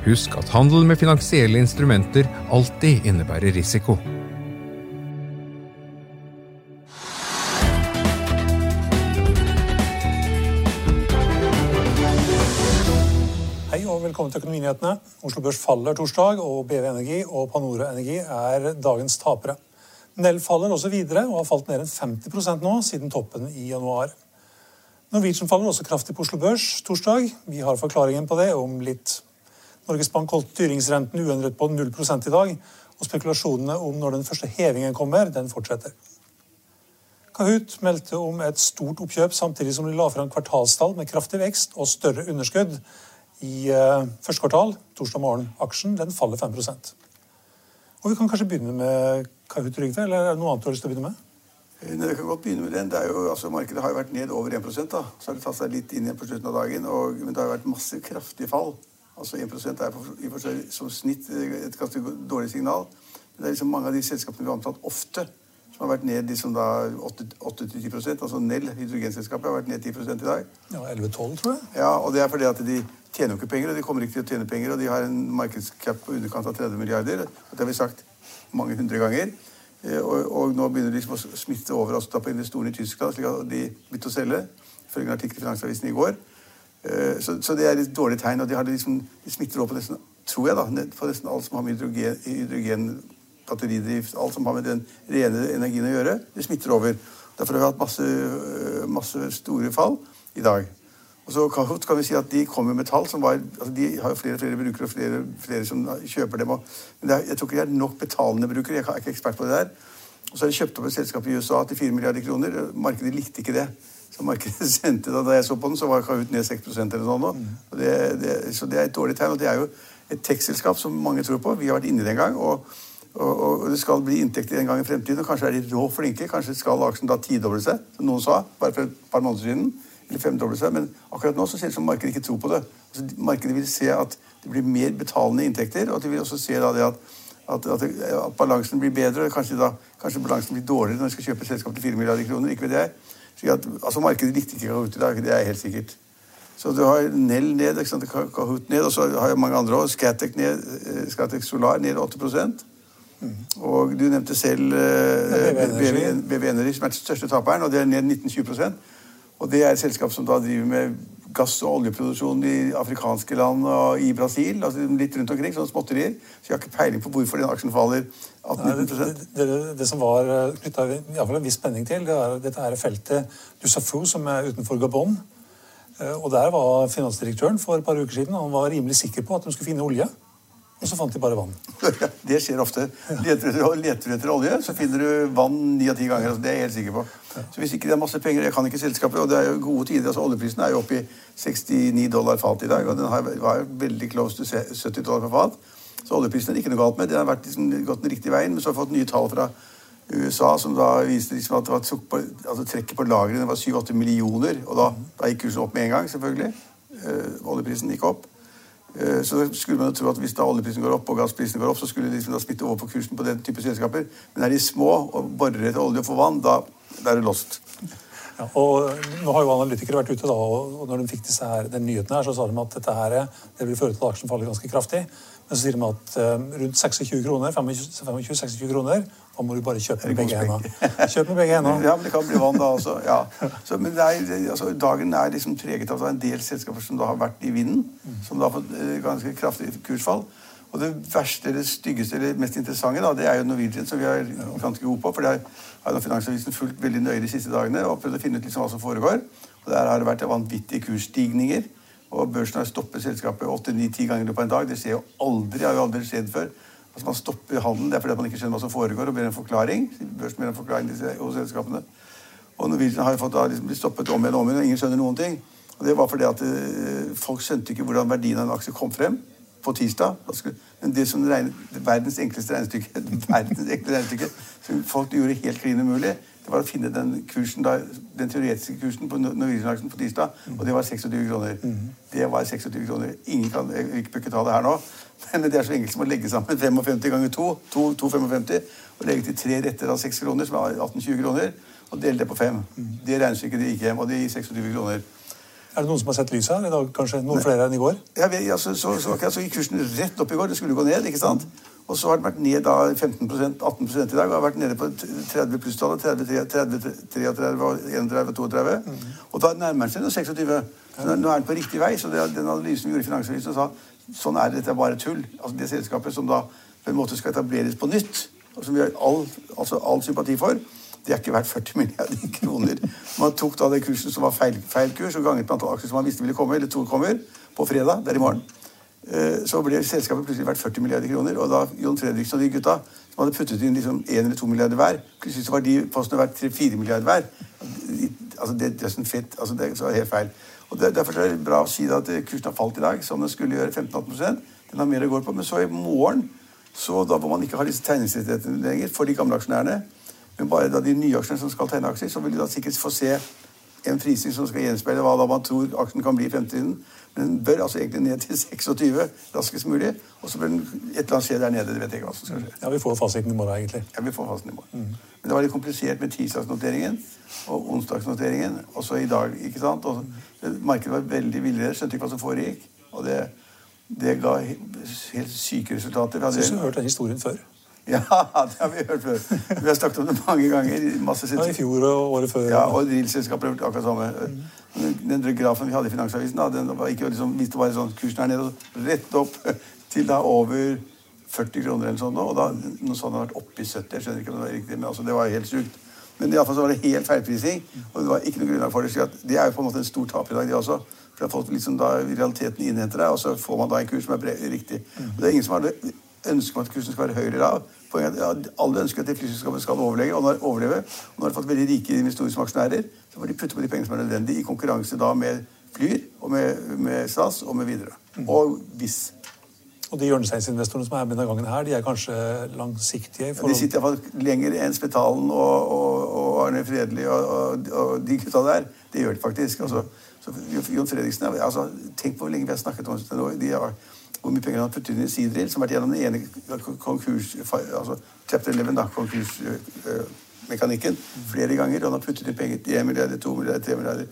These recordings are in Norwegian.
Husk at handel med finansielle instrumenter alltid innebærer risiko. Hei og velkommen til Økonominyhetene. Oslo Børs faller torsdag, og BV Energi og Panora Energi er dagens tapere. Nell faller også videre og har falt mer enn 50% nå siden toppen i januar. Norwegian faller også kraftig på Oslo Børs torsdag. Vi har forklaringen på det om litt. Norges Bank holdt styringsrenten uendret på 0 i dag, og spekulasjonene om når den første hevingen kommer, den fortsetter. Kahoot meldte om et stort oppkjøp samtidig som de la fram kvartalstall med kraftig vekst og større underskudd i uh, første kvartal. Torsdag morgen. Aksjen den faller 5% Og Vi kan kanskje begynne med Kahoot, Rygve, eller er det noe annet du har lyst til å begynne med? Nei, vi kan godt begynne med den. Jo, altså, markedet har jo vært ned over 1 da. Så har det tatt seg litt inn igjen på slutten av dagen. Og, men det har jo vært masse kraftig fall. Altså 1 er for, i for seg som snitt et ganske dårlig signal. Men det er liksom mange av de selskapene vi har omtalt ofte, som har vært ned liksom da 8-10% Altså Nell, hydrogenselskapet, har vært ned 10 i dag. Ja, 11-12, tror jeg. Ja, og det er fordi at de tjener jo ikke penger, og de kommer ikke til å tjene penger, og de har en markedscap på underkant av 30 milliarder. Det har vi sagt mange hundre ganger. Og, og nå begynner de liksom å smitte over også da på investorene i Tyskland, slik at de begynte å selge. Ifølge en artikkel i Finansavisen i går. Så, så, det er et dårlig tegn. Og de, liksom, de smitter over på nesten, tror jeg da, på nesten alt som har med hydrogen, batteridrift, alt som har med den rene energien å gjøre, det smitter over. Derfor har vi hatt masse, masse store fall i dag. Og så kan, kan, vi si at De kommer med tall som var, altså de har jo flere flere brukere og flere, flere som kjøper dem. Og, men er, jeg tror ikke de er nok betalende brukere. Jeg er ikke ekspert på det der. Og så har de kjøpt opp et selskap i USA til 4 milliarder kroner. Markedet likte ikke det. Så markedet sendte Da jeg så på den, så var Kahoot ned 6 eller noe. Mm. Det, det, så det er et dårlig tegn. Og det er jo et tekstselskap som mange tror på. Vi har vært inne i det en gang. og og, og, det skal bli inntekter en gang i fremtiden. og Kanskje er de rå flinke. Kanskje skal aksjen da tidoble seg, som noen sa bare for et par måneder siden. Eller femdoble seg. Men akkurat nå så ser det ut som markedet ikke tror på det. Altså, markedet vil se at det blir mer betalende inntekter, og de vil også se da det at, at, at, at balansen blir bedre. Kanskje, da, kanskje balansen blir dårligere når de skal kjøpe et selskap til 4 milliarder kroner. ikke vet jeg. Så at, altså Markedet likte ikke Kahoot i dag, det er helt sikkert. Så du har Nell ned, ikke sant? Kahoot ned, og så har jeg mange andre òg. Scatec Scatec Solar ned 8% og du nevnte selv uh, BV Energy, som er den største taperen, og det er ned 19-20% Og det er et selskap som da driver med gass- og oljeproduksjon i afrikanske land og i Brasil. altså Litt rundt omkring, sånne småtterier. Så jeg har ikke peiling på hvorfor den aksjen faller 18-19 det, det, det, det, som var eh, knytta en viss spenning til, det er dette her feltet Dussafu, som er utenfor Gabon. Eh, og Der var finansdirektøren for et par uker siden han var rimelig sikker på at de skulle finne olje. Og så fant de bare vann. det skjer ofte. Leter du, etter, etter olje, så finner du vann ni av ti ganger. Altså, det er jeg helt sikker på. Så hvis ikke det er masse penger, Jeg kan ikke selskapet, og det er jo gode tider. altså Oljeprisen er jo oppe i 69 dollar fat i dag, og den har, var jo veldig close til 70 dollar per fat. Så oljeprisen er det ikke noe galt med. Den har vært liksom, gått den riktige veien. Men så har vi fått nye tall fra USA som da viste liksom at det var på, altså trekket på lagrene var 7-8 millioner. Og da, da, gikk kursen opp med en gang, selvfølgelig. Uh, oljeprisen gikk opp. Uh, så skulle man jo tro at hvis da oljeprisen går opp og gassprisen går opp, så skulle det liksom da smitte over på kursen på den type selskaper. Men er de små og borer etter olje og får vann, da, da er det lost. Ja, og nå har jo Analytikere vært ute da, og når de fikk disse her, den nyheten her, så sa de at dette her, det vil føre til at aksjen faller ganske kraftig. Men så sier de at um, rundt 26 kroner, 25-26 kroner, da må du bare kjøpe med begge hendene. Kjøp med begge hendene. Ja, men det kan bli vann da også. ja. Så, men er, altså, dagen er liksom treget av en del selskaper som da har vært i vinden. Som da har fått eh, ganske kraftig kursfall. Og det verste, eller styggeste, eller mest interessante, da, det er jo Norwegian, som vi er ganske gode på. For det har Finansavisen fulgt veldig nøye de siste dagene og prøvd å finne ut liksom hva som foregår. Og Der har det vært vanvittige kursstigninger. Og børsen har stoppet selskapet åtte-ni-ti ganger på en dag. Det skjer jo aldri. har jo aldri skjedd før. Altså Man stopper handelen. Det er fordi man ikke skjønner hva som foregår, og ber en forklaring. Børsen ber en forklaring hos selskapene. Og Norwegian har fått da, liksom, blitt stoppet om igjen og om igjen, og ingen skjønner noen ting. Og Det var fordi at uh, folk skjønte ikke hvordan verdien av en aksje kom frem på tirsdag. Men det som regnet, verdens enkleste regnestykke, verdens enkleste regnestykke som folk gjorde helt klin umulig, det var å finne den kursen da, den teoretiske kursen på Norwegian-aksjen på tirsdag, og det var 26 kroner. Det var 26 kroner. Ingen kan ikke ta det her nå, men det er så enkelt som å legge sammen 55 ganger 2, 2,55, og legge til tre retter av 6 kroner, som er 18-20 kroner, og dele det på 5. Mm. Det regnestykket gikk hjem, og det gir 26 kroner. Er det noen som har sett lyset her i dag? Kanskje noen flere enn i går? Ja, så, så, så, så, gikk kursen rett opp i går. Det skulle gå ned. ikke sant? Og så har den vært ned da 15% 18 i dag. og har vært nede på 30 plusstallet. 30, 30, 33 31 32. Mm. Og da nærmer den seg 26. Så nå er den på riktig vei. Så det, den analysen vi gjorde i Finansavisen, sa sånn er det, dette er bare tull. Altså Det selskapet som da på en måte skal etableres på nytt, og som vi har all, altså all sympati for, det er ikke verdt 40 milliarder kroner. Man tok da den kursen som var feil, feil kurs, og ganget med antall aksjer som man visste ville komme, eller to kommer, på fredag. Det er i morgen. Eh, så ble selskapet plutselig verdt 40 milliarder kroner. Og da Jon Fredriksen og de gutta som hadde puttet inn liksom 1 eller 2 milliarder hver, plutselig så var de postene verdt 3-4 milliarder hver. Altså det, det er sånn fett, altså det er helt feil. Og det, Derfor er det bra å si at kursen har falt i dag, som den skulle gjøre 15-18 Den har mer å gå på. Men så i morgen, så da hvor man ikke har disse tegningsrettighetene lenger for de gamle aksjonærene, men bare da de nye aksjene som skal tegne aksjer, så vil de da sikkert få se en prising som skal gjenspeile hva da man tror aksjen kan bli i fremtiden. Men den bør altså egentlig ned til 26 raskest mulig. Og så bør den et eller annet skje der nede. det vet jeg ikke hva som skal skje. Ja, Vi får fasiten i morgen, egentlig. Ja, vi får fasiten i morgen. Mm. Men det var litt komplisert med tirsdagsnoteringen og onsdagsnoteringen. Også i dag, ikke sant? Og markedet var veldig villere, skjønte ikke hva som foregikk. Og det, det ga helt syke resultater. Jeg syns du har hørt den historien før. Ja, det har vi hørt før. Vi har snakket om det mange ganger. Ja, I fjor og året før. Ja, og drillselskaper har gjort akkurat samme. Mm. Den grafen vi hadde i Finansavisen, da, den var ikke liksom, hvis det var sånn kursen her nede, rett opp til da over 40 kroner eller sånn. Og da, noe sånt har vært oppi 70. Jeg skjønner ikke om det var riktig, men altså, det var helt sjukt. Men iallfall så var det helt feilprising, og det var ikke noe grunnlag for det. Så det er jo på en måte en stor taper i dag, det også. For folk liksom da realiteten innhenter deg, og så får man da en kurs som er riktig. Og det er ingen som har det ønsker at kursen skal være høyere lav. Alle ønsker at det flyselskapet skal overleve. Og når, overleve. Og når de har fått veldig rike investorer som aksjonærer, så får de putte på de pengene som er nødvendige, i konkurranse da med Flyr, og med, med SAS og med Widerøe. Mm. Og hvis og de hjørnesteinsinvestorene som er med denne gangen her, de er kanskje langsiktige? Ja, de sitter iallfall lenger enn Spetalen og, og, og Arne Fredelig og, og, og de gutta der. Det gjør de faktisk. Altså, så Jon Fredriksen, altså, Tenk på hvor lenge vi har snakket om det nå. De har hvor mye penger han har puttet inn i Sideril, som har vært gjennom den ene konkurs, altså chapter 11, da, konkursmekanikken, flere ganger. Og han har puttet inn penger til 1 milliarder, 2 milliarder, 3 milliarder.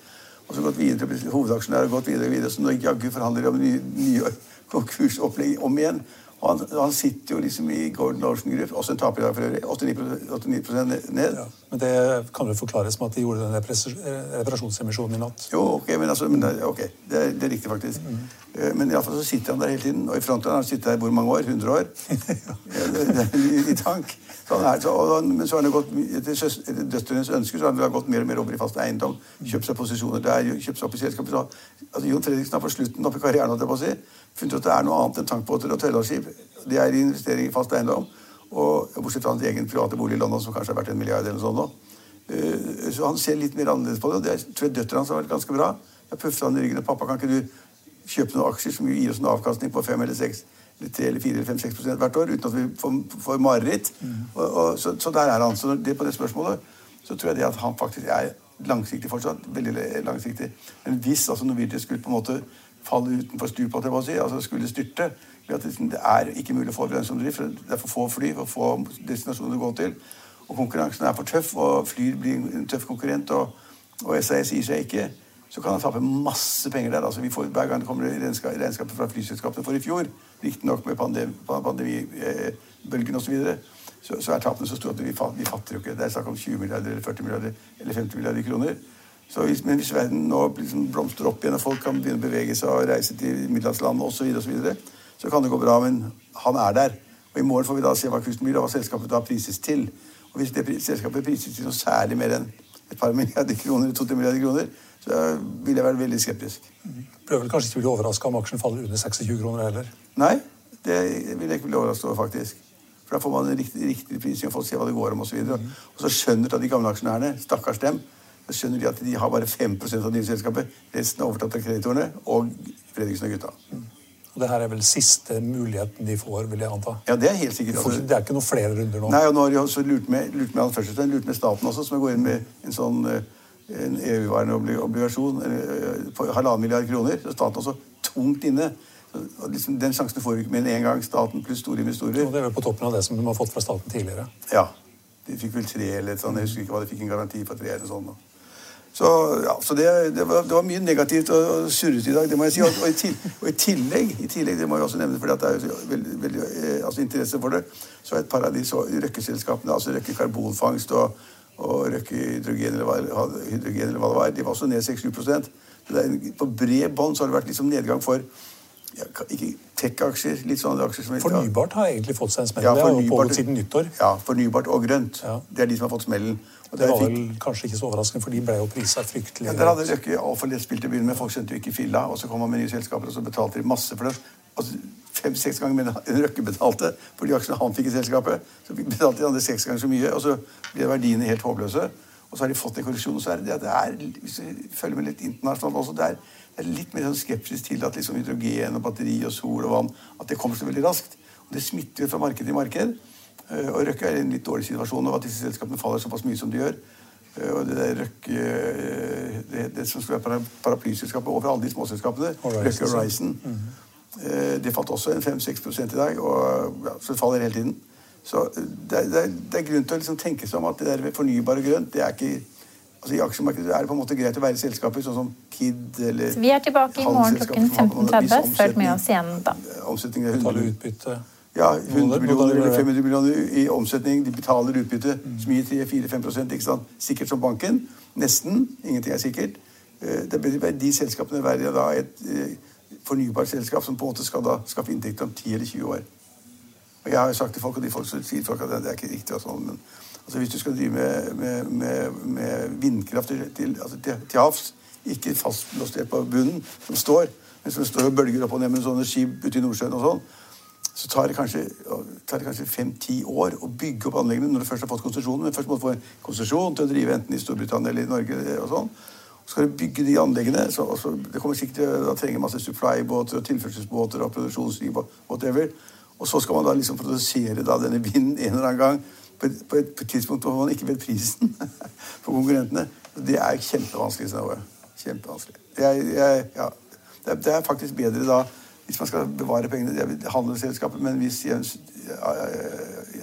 Og så gått videre til og gått videre og videre. Så nå jaggu forhandler de om nye, nye konkursopplegg om igjen. Og han, han, sitter jo liksom i Gordon Larsen Group, også en taper i dag for øvrig. 89, 89 ned. Ja, men det kan jo forklares med at de gjorde den reparasjonsemisjonen i natt? Jo, ok, men, altså, men okay, det, er, det, er, riktig, faktisk. Mm. Eh, Men i alle fall så sitter han der hele tiden. Og i fronten har han sittet der hvor mange år? 100 år? I, i tank. Så han er, så, og, men så har han gått, etter, etter døtrenes ønske så har han gått mer og mer over i fast eiendom. Kjøpt seg posisjoner der, kjøpt seg opp i selskapet. Så, altså, Jon Fredriksen har på slutten opp i karrieren holdt jeg på å si, funnet ut at det er noe annet enn tankbåter og tørrlastskip. Det er investering i fast eiendom. Og bortsett fra hans egen private bolig i London, som kanskje er verdt en milliard eller sånt nå. Eh, Så han ser litt mer annerledes på det. og Det er- tror jeg døtrene hans har vært ganske bra. Jeg puffet han i ryggen og pappa, kan ikke du kjøpe noen aksjer som gir oss en avkastning på 5 eller 6 eller 3 eller 4 eller 5-6 prosent hvert år uten at vi får, får mareritt. Og, og, så, så der er han. Så det, på det spørsmålet så tror jeg det at han faktisk er langsiktig fortsatt. Veldig langsiktig. Men hvis altså Norwegian skulle på en måte falle utenfor stupet, altså skulle styrte det det er ikke mulig å få for Det er for få fly, for få destinasjoner å gå til. Og konkurransen er for tøff, og Flyr blir en tøff konkurrent, og, og SAS gir seg ikke. Så kan han tape masse penger der. altså vi får Hver gang det kommer regnskap, regnskapet fra flyselskapene for i fjor, riktignok med pandem, pandemibølgen osv., så, så, så er tapene så store at vi, vi fatter jo ikke. Det er snakk om 20 milliarder eller 40 milliarder eller 50 milliarder kroner. Hvis, men hvis verden nå liksom blomstrer opp igjen, og folk kan begynne å bevege seg og reise til middelhavsland osv., så, så, så kan det gå bra. Men han er der. Og i morgen får vi da se hva kursen blir, og hva selskapet da prises til. Og hvis det selskapet prises til noe særlig mer enn et par milliarder kroner, to-tre milliarder kroner, så vil jeg være veldig skeptisk. Bør vel kanskje ikke bli overraska om aksjen faller under 26 kroner heller. Nei, det vil jeg ikke bli overraska over, faktisk. For da får man en riktig, riktig prising, og folk ser hva det går om, osv. Og, og så skjønner da de gamle aksjonærene, stakkars dem, så skjønner de at de har bare 5% av nye selskapet. Resten er overtatt av kreditorene og Fredriksen og gutta. Og det her er vel siste muligheten de får, vil jeg anta. Ja, det er helt sikkert. får, det er ikke noen flere runder nå. Nei, og nå har de også lurt med, lurt med først lurt med staten også, som går inn med en sånn eh, en evigvarende obligasjon eh, halvannen milliard kroner. Så staten er også tungt inne. Liksom, den sjansen får vi ikke med en gang. Staten pluss store investorer. Og det er vel på toppen av det som de har fått fra staten tidligere. Ja. De fikk vel tre eller et sånt. Jeg husker ikke hva de fikk en garanti for tre eller sånn. da. Så, ja, så det, det, var, det var mye negativt og, og surrete i dag, det må jeg si. Og, og, i, til, og i, tillegg, i tillegg, det må jeg også nevne, fordi det er veldig, veldig eh, altså interesse for det, så er et par av de røkkeselskapene, altså Røkke karbonfangst og, og Røkke hydrogen eller, hydrogen eller hva det var, de var også ned 6-7 Så det er en- På bred bånd så har det vært liksom nedgang for ja, ikke tech-aksjer, litt sånne aksjer som Fornybart har egentlig fått seg en smell. Ja, det har pågått siden nyttår. Ja, fornybart og grønt. Ja. Det er de som har fått smellen. Og Det var vel kanskje ikke så overraskende, for de ble jo prisa fryktelig ja, der hadde Røkke lettspilt til å begynne med. Folk skjønte jo ikke filla. Og så kom han med nye selskaper, og så betalte de masse for det. Altså Fem-seks ganger mer enn Røkke betalte for de aksjene han fikk i selskapet. Så betalte de andre seks ganger så mye, og så ble verdiene helt håpløse. Og så har de fått en korreksjon. Og så er det det at det er, hvis vi følger med litt internasjonalt også, det er, det er litt mer sånn skepsis til at liksom hydrogen og batteri og sol og vann at det kommer så veldig raskt. Og det smitter fra marked til marked. Eh, Og Røkke er i en litt dårlig situasjon nå, at disse selskapene faller såpass mye som de gjør. Eh, Og det der Røkke eh, det, det som skulle være paraplyselskapet over alle de småselskapene, Røkke Horizon, mm -hmm. det falt også en 5-6% i dag, og ja, så det faller hele tiden. Så det, er- det, det er grunn til å liksom tenke seg om at det der fornybare grønt, det er ikke Altså I aksjemarkedet er det på en måte greit å være i selskaper sånn som Kid eller Vi er tilbake i morgen klokken handelsselskaper som har på en måte 15.30. viss Følg med oss igjen da. Omsetning er Betaler 100 utbytte. Ja, 100 millioner eller 500 millioner i omsetning. De betaler utbytte som gir 3-4-5 ikke sant? Sikkert som banken. Nesten. Ingenting er sikkert. Eh, Det blir de selskapene verre da et eh, fornybart selskap som på en måte skal da skaffe inntekter om 10 eller 20 år. Og jeg har jo sagt til folk, og de folk som sier folk at det, er ikke riktig. Og sånn, men altså, hvis du skal drive med, med, med, med vindkraft til, altså, til, til havs, ikke fastlåst på bunnen, som står, men som står og bølger opp og ned med sånne skip ute i Nordsjøen og sånn, så tar det kanskje, det kanskje fem-ti år å bygge opp anleggene når du først har fått konsesjonen. Men først må du få en konsesjon til å drive enten i Storbritannia eller i Norge. og sånn. Så skal du bygge de anleggene. Så, så, det kommer sikkert til å trenge masse supply-båter og tilførselsbåter og produksjonsskip og whatever. Og så skal man da liksom produsere da denne vinden en eller annen gang på et, på et, på et tidspunkt hvor man ikke vet prisen for konkurrentene. Det er kjempevanskelig. Kjempevanskelig. er, jeg, ja. det, er, det er faktisk bedre da hvis man skal bevare pengene det er handelsselskapet, men hvis i en,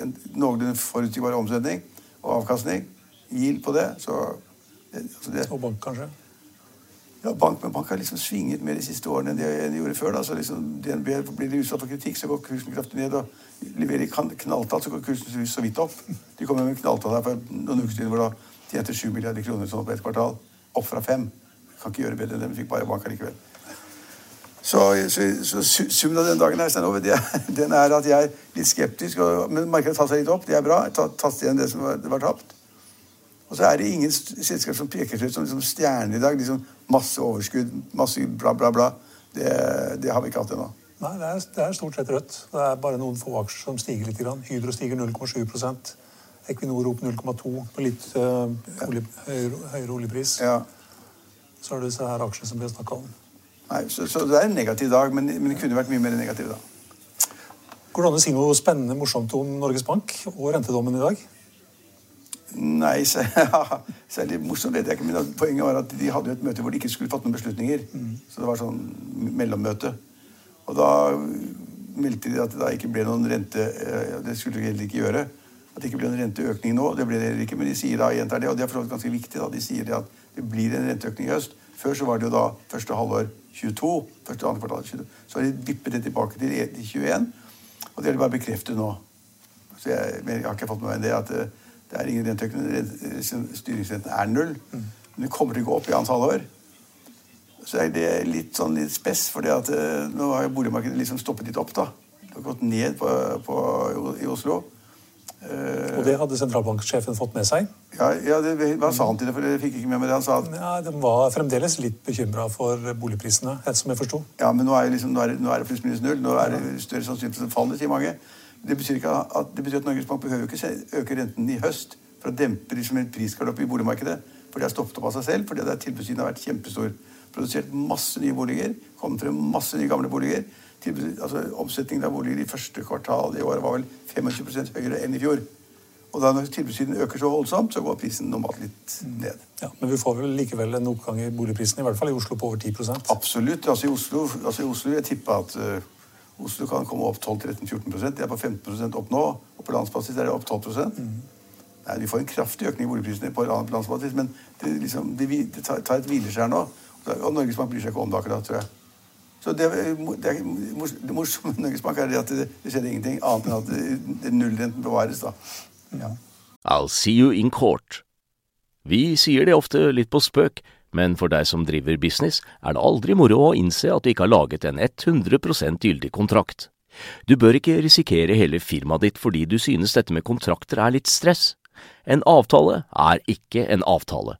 en noenlunde forutsigbar omsetning og avkastning, gil på det, så altså det, Og bank, kanskje. ja, bank, men bank har liksom svinget mer de siste årene enn de, de gjorde før. Da. Så liksom DNB blir de utsatt for kritikk, så går kursen kraftig ned. Og leverer knalltall, så går kursen så vidt opp. De kommer med knalltall her for noen uker siden hvor da tjente 7 milliarder kroner sånn på ett kvartal. Opp fra fem. Kan ikke gjøre bedre enn det, men fikk bare bank allikevel. Så, så, så summen av den dagen her, Stein Ove, den er at jeg er litt skeptisk. Og, men markedet har tatt seg litt opp. Det er bra. Tatt igjen det som var, det var tapt. Og så er det ingen selskap som peker seg ut som liksom stjerner i dag. Liksom masse overskudd, masse bla, bla, bla. Det, det har vi ikke hatt ennå. Nei, det er, det er, stort sett rødt. Det er bare noen få aksjer som stiger litt. Grann. Hydro stiger 0,7% Equinor opp 0,2 på litt øh, olje, høyere, høyere, oljepris. Ja. Så er det disse her aksjene som vi har snakka om. Nei, så, så, det er en negativ dag, men, men, det kunne vært mye mer negativ da. Går det an å si noe spennende morsomt om Norges Bank og rentedommen i dag? Nei, så, ja, særlig morsomt vet jeg ikke. Men poenget var at de hadde jo et møte hvor de ikke skulle fatte noen beslutninger. Mm. Så det var sånn mellommøte. Og da meldte de at det da ikke ble noen rente eh, Det skulle de heller ikke gjøre. At det ikke ble en renteøkning nå. Det ble det heller ikke, men de sier da gjentar det, og det er for ganske viktig. da, De sier det at det blir en renteøkning i høst. Før så var det jo da første halvår 22. første og andre kvartal 22. Så har de vippet det tilbake til 21. Og det har de bare bekreftet nå. Så jeg, jeg, har ikke fått med meg det at det, eh, er ingen renteøkning. Styringsrenten er null. Men det kommer til å gå opp i annet halvår så er det litt sånn litt spess, for uh, nå har boligmarkedet liksom stoppet litt opp. da. Det har gått ned på, på, i Oslo. Uh, og det hadde sentralbanksjefen fått med seg? Ja, ja det, Hva sa han til det? for jeg fikk ikke med meg det han sa? At, ja, De var fremdeles litt bekymra for boligprisene, som jeg forsto. Ja, men nå er, liksom, nå er, nå er det pluss minus null. Nå er det større sannsynlighet for fallet, sier mange. Det betyr, at, det betyr, at, Norges Bank behøver ikke øke renten i høst for å dempe liksom, et prisgalopp i boligmarkedet. For det har stoppet opp av seg selv, fordi tilbudssiden har vært kjempestor produsert masse nye boliger. Kommet frem masse nye gamle boliger. Altså Omsetningen av boliger i første kvartal i år var vel 25% høyere enn i fjor. Og da når tilbudssiden øker så voldsomt, så går prisen normalt litt ned. Ja, Men vi får vel likevel en oppgang i boligprisen, i hvert fall i Oslo på over 10% Absolutt. Altså i Oslo, altså i Oslo jeg tippa at uh, Oslo kan komme opp 12-13-14 Det er på 15 opp nå. Og på landsbasis er det opp 12 mm. Nei, Vi får en kraftig økning i boligprisene på landsbasis, men det, liksom, det, det tar et hvileskjær nå. Og Norges Bank bryr seg ikke om det akkurat, tror jeg. Så det, det, det morsomme med Norges Bank er at det, det skjer ingenting annet enn at det, nullrenten bevares. da. Ja. I'll see you in court. Vi sier det ofte litt på spøk, men for deg som driver business, er det aldri moro å innse at du ikke har laget en 100% gyldig kontrakt. Du bør ikke risikere hele firmaet ditt fordi du synes dette med kontrakter er litt stress. En avtale er ikke en avtale.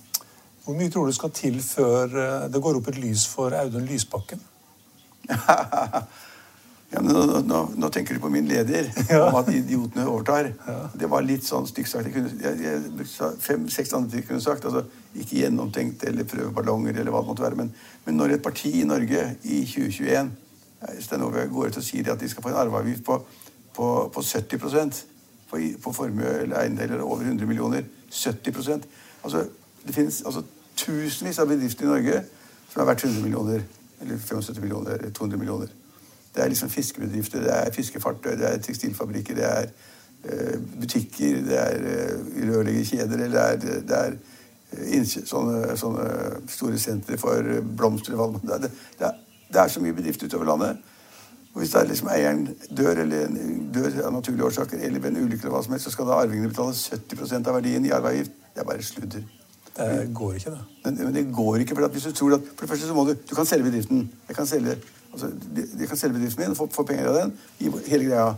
hvor mye tror du skal til før eh, det går opp et lys for Audun Lysbakken? ja, nå, nå, nå, tenker du på min leder, ja. om at idiotene overtar. Ja. Det var litt sånn stygt sagt. Fem-seks andre ting kunne sagt. altså Ikke gjennomtenkt eller prøveballonger eller hva det måtte være. Men, men når et parti i Norge i 2021 Stenove går ut og sier at de skal få en arveavgift på, på, på 70 på, på formue eller eiendeler over 100 millioner 70 altså det finnes altså, tusenvis av bedrifter i Norge som er verdt 100 millioner. Eller 75 millioner, eller 200 millioner. Det er liksom fiskebedrifter, det er fiskefartøy, det er tekstilfabrikker, det er uh, butikker, det er uh, rørleggerkjeder, det er, det er eh, sånne, sånne, store sentre for blomster. Det det, det er så mye bedrifter utover landet. Og Hvis er liksom eieren dør, eller dør av naturlige årsaker, eller ved en ulykke, eller hva som helst, så skal da arvingene betale 70% av verdien i arveavgift. Det er bare sludder. Det går ikke, det. Men, det går ikke, for hvis du tror at For det første så må du Du kan selge bedriften. Jeg kan selge, altså, de, de kan selge bedriften min få, få, penger av den. i hele greia.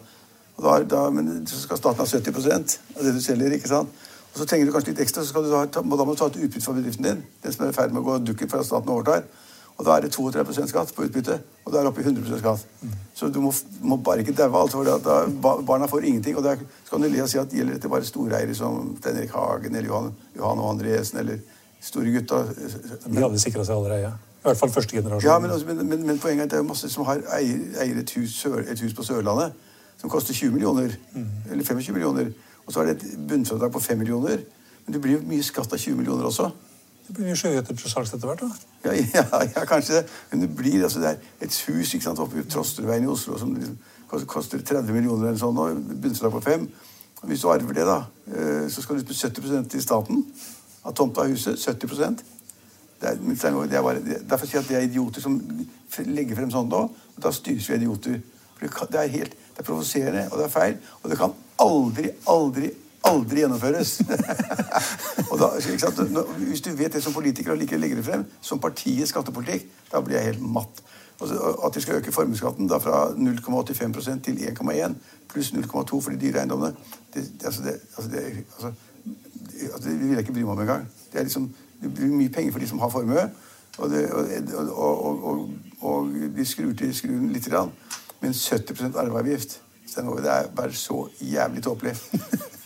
Da, da, men så skal staten ha 70 av det du selger. ikke sant? Og så trenger du kanskje litt ekstra, så da, da må du ta et utbytte fra bedriften din. Den som er i ferd med å gå dukken for at staten overtar. Og da er det 32% skatt på utbytte, og da er det oppe i 100% skatt. Så du må, må bare ikke daue alt, for da, ba- barna får ingenting. Og da skal du le og si at gjelder dette bare storeiere som Stein Hagen eller Johan, Johan og Andresen eller store gutta? De hadde sikra seg allerede. I hvert fall første generasjon. Ja, men, også, men, men, men poenget er at det er masse som har eier, eier et, hus, et hus på Sørlandet som koster 20 millioner, eller 25 millioner. Og så er det et bunnfradrag på 5 millioner. Men det blir jo mye skatt av 20 millioner også. Det blir mye sjøheter til salgs etter hvert. da. Ja, ja, ja, kanskje det. Men det blir altså det er et hus ikke sant, oppe i Trosterveien i Oslo som liksom koster 30 millioner eller sånn, og bunnfradrag på fem. Hvis du arver det, da, eh, så skal du med 70% til staten av tomta av huset. 70 det er, det er bare, det, Derfor sier jeg at det er idioter som legger frem sånn da. Og da styres vi av idioter. For det er helt, det er provoserende, og det er feil. Og det kan aldri, aldri, aldri gjennomføres. og da, ikke sant? Hvis du vet det som politiker og å legge det frem som partiets skattepolitikk, da blir jeg helt matt. At de skal øke formuesskatten fra 0,85 til 1,1 pluss 0,2 for de dyre eiendommene det, altså det, altså det, altså, det, altså det vil jeg ikke bry meg om engang. Det, er liksom, det blir mye penger for de som har formue, og, det, og, og, og, de skrur til skruen lite grann. Men 70 arveavgift det er bare så jævlig tåpelig.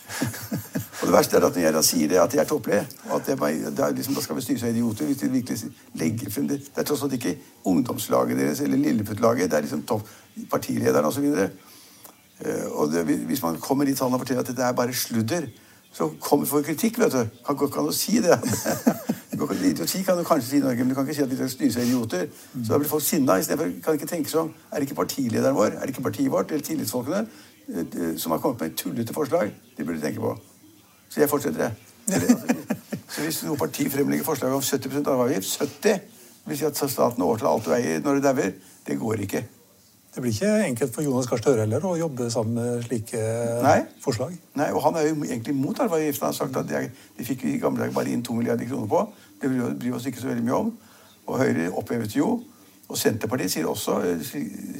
Og det verste er at når jeg da sier det, at jeg er tåpelige, og at er, det liksom, da skal vi styre seg idioter hvis de virkelig legger frem det. Det er tross alt ikke ungdomslaget deres eller Lilleputt-laget, det er liksom topp partilederen osv. Eh, Og hvis man kommer dit tallene og forteller at dette er bare sludder, så kommer for kritikk, vet du. Kan ikke an å si det. Idioti kan du kanskje si i Norge, men du kan ikke si at de skal styre seg idioter. Så da blir folk sinna. Istedenfor kan de ikke tenke sånn Er det ikke partilederen vår, er det ikke partiet vårt eller tillitsfolkene som har kommet med et tullete forslag? de burde tenke på. Så jeg fortsetter, jeg. Så hvis noe parti fremlegger forslag om 70% arveavgift 70 vil si at staten overtar alt du eier når du dauer. Det går ikke. Det blir ikke enkelt for Jonas Gahr Støre heller å jobbe sammen med slike Nei. forslag. Nei, og Han er jo egentlig mot arveavgiften. Han har sagt at de, de fikk i gamle dager bare inn to milliarder kroner på. Det bryr vi oss ikke så veldig mye om. Og Høyre opphevet jo. Og Senterpartiet sier også, eh,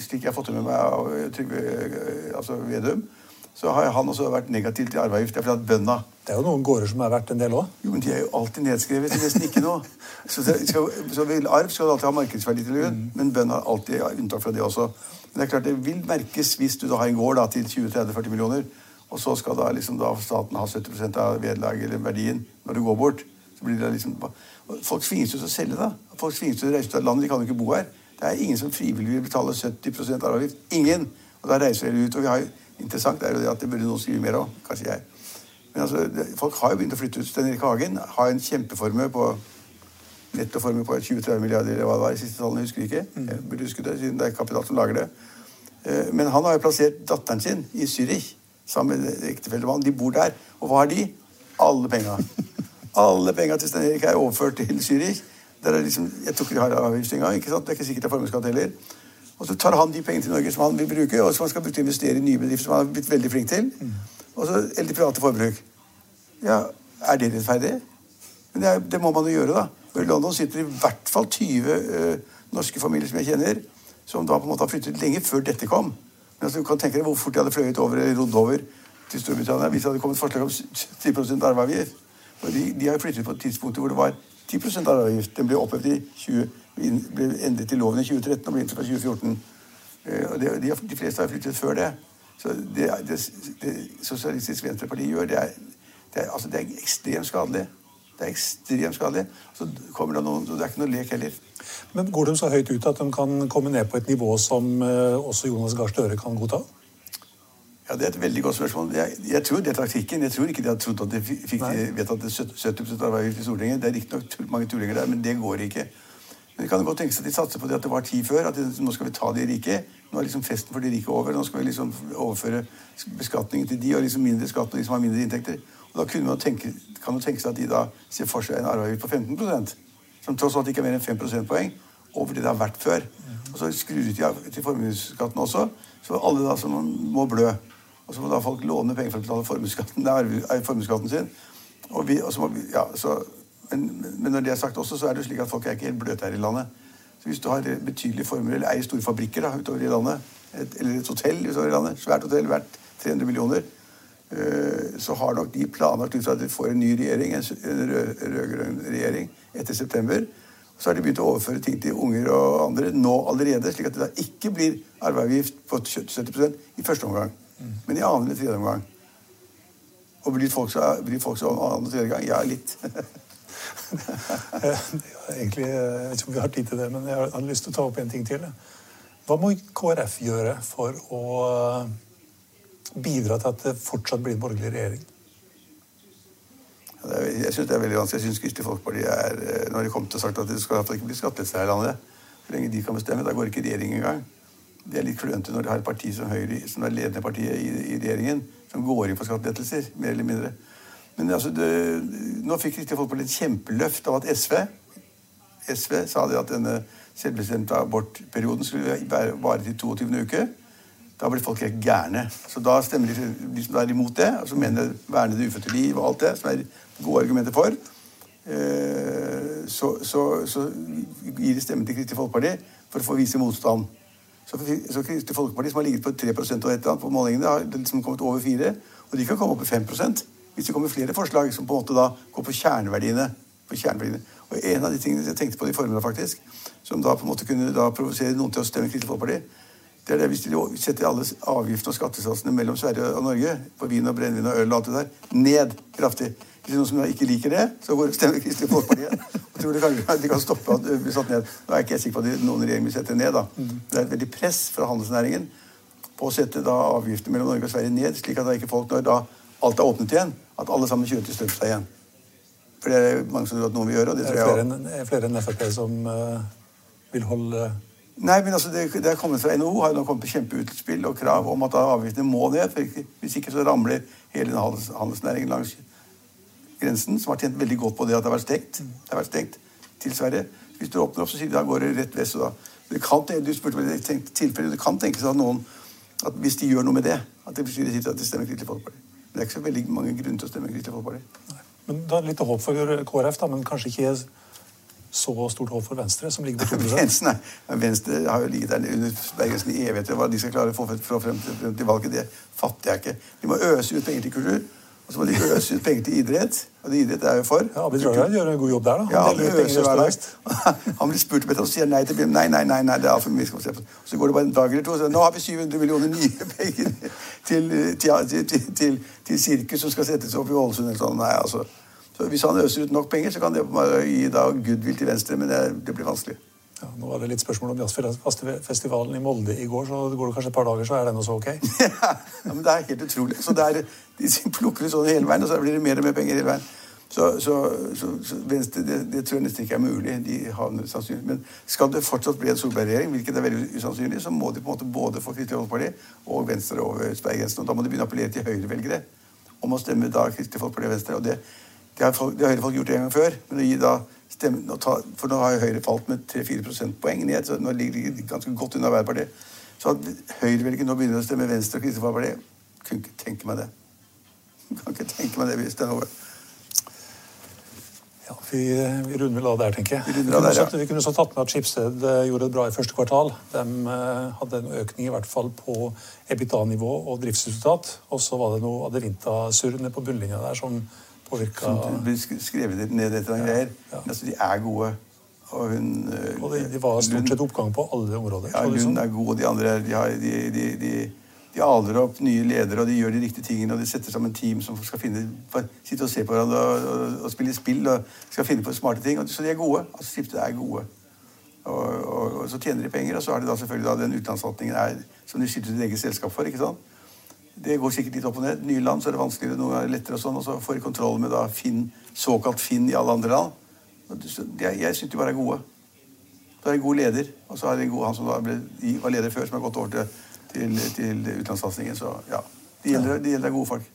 slik jeg har fått det med meg av eh, Trygve eh, altså Vedum, så har han også vært negativ til arveavgift. Det er fordi at bønna... Det er jo noen gårder som er verdt en del òg. Jo, men de er jo alltid nedskrevet til nesten ikke noe. Så, skal, så vil arv skal alltid ha markedsverdi til grunn, men bønna har alltid unntak fra det også. Men det er klart det vil merkes hvis du da har en gård da, til 20-30-40 millioner, og så skal da, liksom, da staten ha 70 av vederlaget eller verdien når du går bort. Så blir det liksom, Folk tvinges jo til å selge, da. Folk tvinges til å reise ut av landet. De kan jo ikke bo her. Det er ingen som frivillig vil betale 70% arveavgift. Ingen! Og da reiser de ut. Og vi har, interessant er jo det at det burde noen skrive mer om. Kanskje jeg. Men altså, folk har jo begynt å flytte ut. Stein Erik Hagen har en kjempeformue på nettoformue på 20-30 milliarder, eller hva det var. i siste tallene husker ikke. Jeg burde huske det, siden det er Kapital som lager det. Eh, Men han har jo plassert datteren sin i Zürich sammen med ektefellemannen. De bor der. Og hva har de? Alle penga. Alle penga til Stein Erik er overført til Zürich. Liksom, jeg tok de har avgift engang. ikke sant? Det er ikke sikkert det er formuesskatt heller. Og så tar han de pengene til Norge som han vil bruke, og som han skal bruke til å investere i nye bedrifter, som han har blitt veldig flink til. Og så, eller til private forbruk. Ja, Er det rettferdig? Men det, er, det må man jo gjøre, da. For I London sitter i hvert fall 20 eh, norske familier som jeg kjenner, som da på en måte har flyttet lenge før dette kom. Men altså, du kan tenke deg hvor fort de hadde fløyet over eller rodd over til Storbritannia hvis det hadde kommet forslag om 10% arveavgift. De, de har flyttet på et tidspunkt hvor det var 10 arveavgift. Den ble opphevet i 20, ble endret i loven i 2013 og ble innført fra 2014. Eh, det, de, de fleste har flyttet før det. Så det, det, det Sosialistisk Venstreparti gjør, det er, det, er, altså det er ekstremt skadelig. Det er ekstremt skadelig. Så kommer det noen, det er ikke noe lek heller. Men går de så høyt ut at de kan komme ned på et nivå som eh, også Jonas Gahr Støre kan godta? Ja, Det er et veldig godt spørsmål. Jeg, jeg tror det er taktikken. Jeg tror ikke de hadde trodd at de fi- fikk Nei. vedtatt 70 arveavgift i Stortinget. Det er riktignok mange tullinger der, men det går ikke. Men det kan godt tenkes at de satser på det at det var tid før. At de, nå skal vi ta de rike. Nå er liksom festen for de rike over. Nå skal vi liksom overføre beskatningen til de og liksom mindre skatt på de som har mindre inntekter. Og da man tenke, kan man tenke seg at de da ser for seg en arveavgift på 15% som tross alt ikke er mer enn 5 prosentpoeng over det det har vært før. Og så skrur de til formuesskatten også, så alle da som må blø. Og så må da folk låne penger for å betale formuesskatten, sin. Og vi, og så må vi, ja, så, men, men når det er sagt også, så er det slik at folk er ikke helt bløte her i landet. Så hvis du har betydelige formuer, eller eier store fabrikker da, utover i landet, et, eller et hotell utover i landet, svært hotell verdt 300 millioner, øh, så har nok de planlagt ut fra at de får en ny regjering, en en rød- rød-grønn regjering, etter september. Så har de begynt å overføre ting til unger og andre nå allerede, slik at det da ikke blir arveavgift på 70% i første omgang, men i annen eller tredje omgang. Og blir folk folk så annen og tredje gang? Ja, litt. Egentlig, Jeg vet ikke om vi har tid til det, men jeg hadde lyst til å ta opp en ting til. Hva må KrF gjøre for å bidra til at det fortsatt blir en borgerlig regjering? Ja, er, jeg syns det er veldig vanskelig. Jeg syns Kristelig Folkeparti er eh, Når de kommer til å sagt at det skal ikke bli skattelettelser her i landet, så lenge de kan bestemme, da går ikke regjering engang. Det er litt klønete når de har et parti som Høyre, som er ledende partiet i, i regjeringen, som går inn for skattelettelser, mer eller mindre. Men altså, det, nå fikk Kristelig Folkeparti et kjempeløft av at SV SV sa det at denne selvbestemte abortperioden skulle vare til 22. uke. Da blir folk helt gærne. Så da stemmer de, de som er imot det, og som mener verne det ufødte liv og alt det, som er gode argumenter for, eh, så, så, så gir de stemme til Kristelig Folkeparti for å få vise motstand. Så, så Kristelig Folkeparti, som har ligget på 3 og et eller annet på målingene, har liksom kommet over 4 Og de kan komme opp i 5% hvis det kommer flere forslag som på en måte da går på kjerneverdiene. På kjerneverdiene. Og en av de tingene jeg tenkte på i formiddag, faktisk, som da på en måte kunne da provosere noen til å stemme Kristelig Folkeparti, det er det hvis de setter alle avgiftene og skattesatsene mellom Sverige og Norge på vin og brennevin og øl og alt det der, ned kraftig. Hvis noen som ikke liker det, så går stemmer Kristelig Folkeparti. Og tror de kan, de kan stoppe at det blir satt ned. Nå er jeg ikke sikker på at noen regjering vil sette ned. da. Det er et veldig press fra handelsnæringen på å sette da avgifter mellom Norge og Sverige ned, slik at da ikke folk, når da alt er åpnet igjen, at alle sammen kjører til Strømstad igjen. For det er mange som tror at noen vil gjøre, og det tror jeg Det er flere enn Frp som uh, vil holde Nei, men altså, det, det er kommet fra NHO har nå kommet på kjempeutspill og krav om at avgiftene må ned. for Hvis ikke så ramler hele handels, handelsnæringen langs grensen, som har tjent veldig godt på det at det har vært stengt, det har vært stengt til Sverige. Hvis du åpner opp, så sier de da går det rett vest. og da. Det kan, du spurte meg det, tilfelle, det kan tenkes at noen at hvis de gjør noe med det, at det betyr at de stemmer Kristelig Folkeparti. Men det er ikke så veldig mange grunner til å stemme Kristelig Folkeparti. Men da Litt håp for KrF, da, men kanskje ikke så stort håp for Venstre, som ligger på 2 Venstre, Venstre har jo ligget der under bergensen i evigheter. Hva de skal klare å få frem til valget, det fatter jeg ikke. De må øse ut penger til kultur. Og så må de øse ut penger til idrett. Og det idrett er jo for. Ja, Abid Raja gjør en god jobb der, da. Ja, han, penger hver dag. han blir spurt om dette og sier nei til Nei, nei, nei, nei det er altfor mye. Så går det bare en dag eller to, og så nå har vi 700 millioner nye penger til, til, til, til sirkus som skal settes opp i Ålesund eller sånn. Nei, altså. Så Hvis han øser ut nok penger, så kan det gi da goodwill til Venstre, men det, det blir vanskelig. Ja, nå var det litt spørsmål om jazzfestivalen i Molde i går, så går det kanskje et par dager, så er den også ok? ja, men Det er helt utrolig. Så er, De plukker ut sånn hele veien, og så blir det mer og mer penger hele veien. Så, så, så, så Venstre, det, det, tror jeg nesten ikke er mulig. De havner. Men skal det fortsatt bli en Solberg-regjering, hvilket er veldig usannsynlig, så må de på en måte både få Kristelig Folkeparti og Venstre over sperregrensen. Og da må de begynne å appellere til høyrevelgere om å stemme da Kristelig Folkeparti og Venstre. og det det har, folk, det har Høyre-folk gjort en gang før. men å gi da stemme, ta, For nå har Høyre falt med 3-4 prosentpoeng ned. så Nå ligger de ganske godt unna Arbeiderpartiet. Så at høyrevelgerne nå begynner å stemme Venstre og Kristelig Folkeparti, kunne ikke tenke meg det. Kan ikke tenke meg det hvis det er over. ja, vi, vi runder vel av der, tenker jeg. Vi, vi, kunne, der, ja. vi kunne så tatt med at Schibsted eh, gjorde det bra i første kvartal. De uh, hadde en økning i hvert fall på EBITDA-nivå og driftsresultat. Og så var det noe Adevinta-surr nede på bunnlinja der som påvirka blir skrevet ned etter annet greier. Ja. Altså, de er gode. Og hun eh, Og det, de var stort sett oppgang på alle områder. Ja, Lund sånn? er god, og de andre de, har, de, de, de, aler opp nye ledere, og de gjør de riktige tingene. Og de setter sammen team som skal finne, sitte og se på hverandre og, og, og spille spill og skal finne på smarte ting. så de er gode. altså Skiftet er gode. Og, så tjener de penger, og så har de da selvfølgelig da den utenlandssatsingen som de skyter sitt eget selskap for. ikke sant? Det går sikkert litt opp og ned. Nye land så er det vanskeligere, noe er lettere og sånn. Og så får de kontroll med da Finn, såkalt Finn i alle andre land. Jeg, jeg syns de bare er gode. Så er de en god leder. Og så er de en god han som da ble, var leder før, som har gått over til, til, til utenlandssatsingen. Så ja, de gjelder, de gjelder gode folk.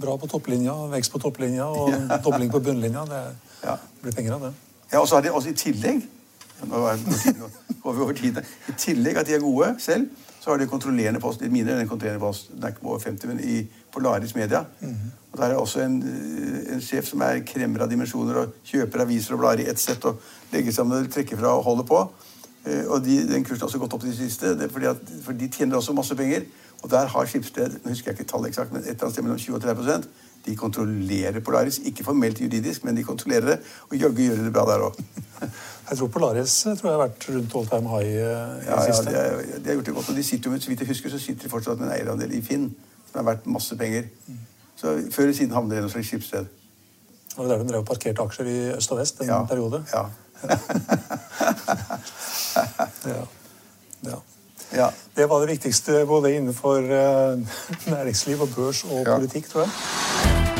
Bra på topplinja, vekst på topplinja og dobling på bunnlinja. Det ja. blir penger av det. Ja, og så er de også i tillegg nå går vi over tiden. I tillegg at de er gode selv, så har de kontrollerende post litt mindre enn en kontrollerende post. Den er ikke på over 50, men i Polaris Media. Mm -hmm. Og Der er også en, en, sjef som er kremmer av dimensjoner og kjøper aviser og blader i ett sett og legger sammen og trekker fra og holder på. Eh, og de, Den kursen har også gått opp til de siste, det fordi at, for de tjener også masse penger. Og der har Skipsted nå husker jeg ikke tallet eksakt, men et eller annet sted mellom 20 og 30 De kontrollerer Polaris. Ikke formelt juridisk, men de kontrollerer det. Og jaggu gjør de det bra der òg. Jeg tror Polaris tror jeg har vært rundt all time high eh, i det Ja, ja, de, er, de har gjort det godt. Og de sitter jo så vidt jeg husker, så sitter de fortsatt med en eierandel i Finn, som er verdt masse penger. Så før eller siden havner de i noe slags skipssted. Det var der de drev og parkerte aksjer i øst og vest en Ja. periode. Ja. Ja. Ja. ja. Det var det viktigste både innenfor eh, næringsliv og børs og politikk, tror jeg. Bye.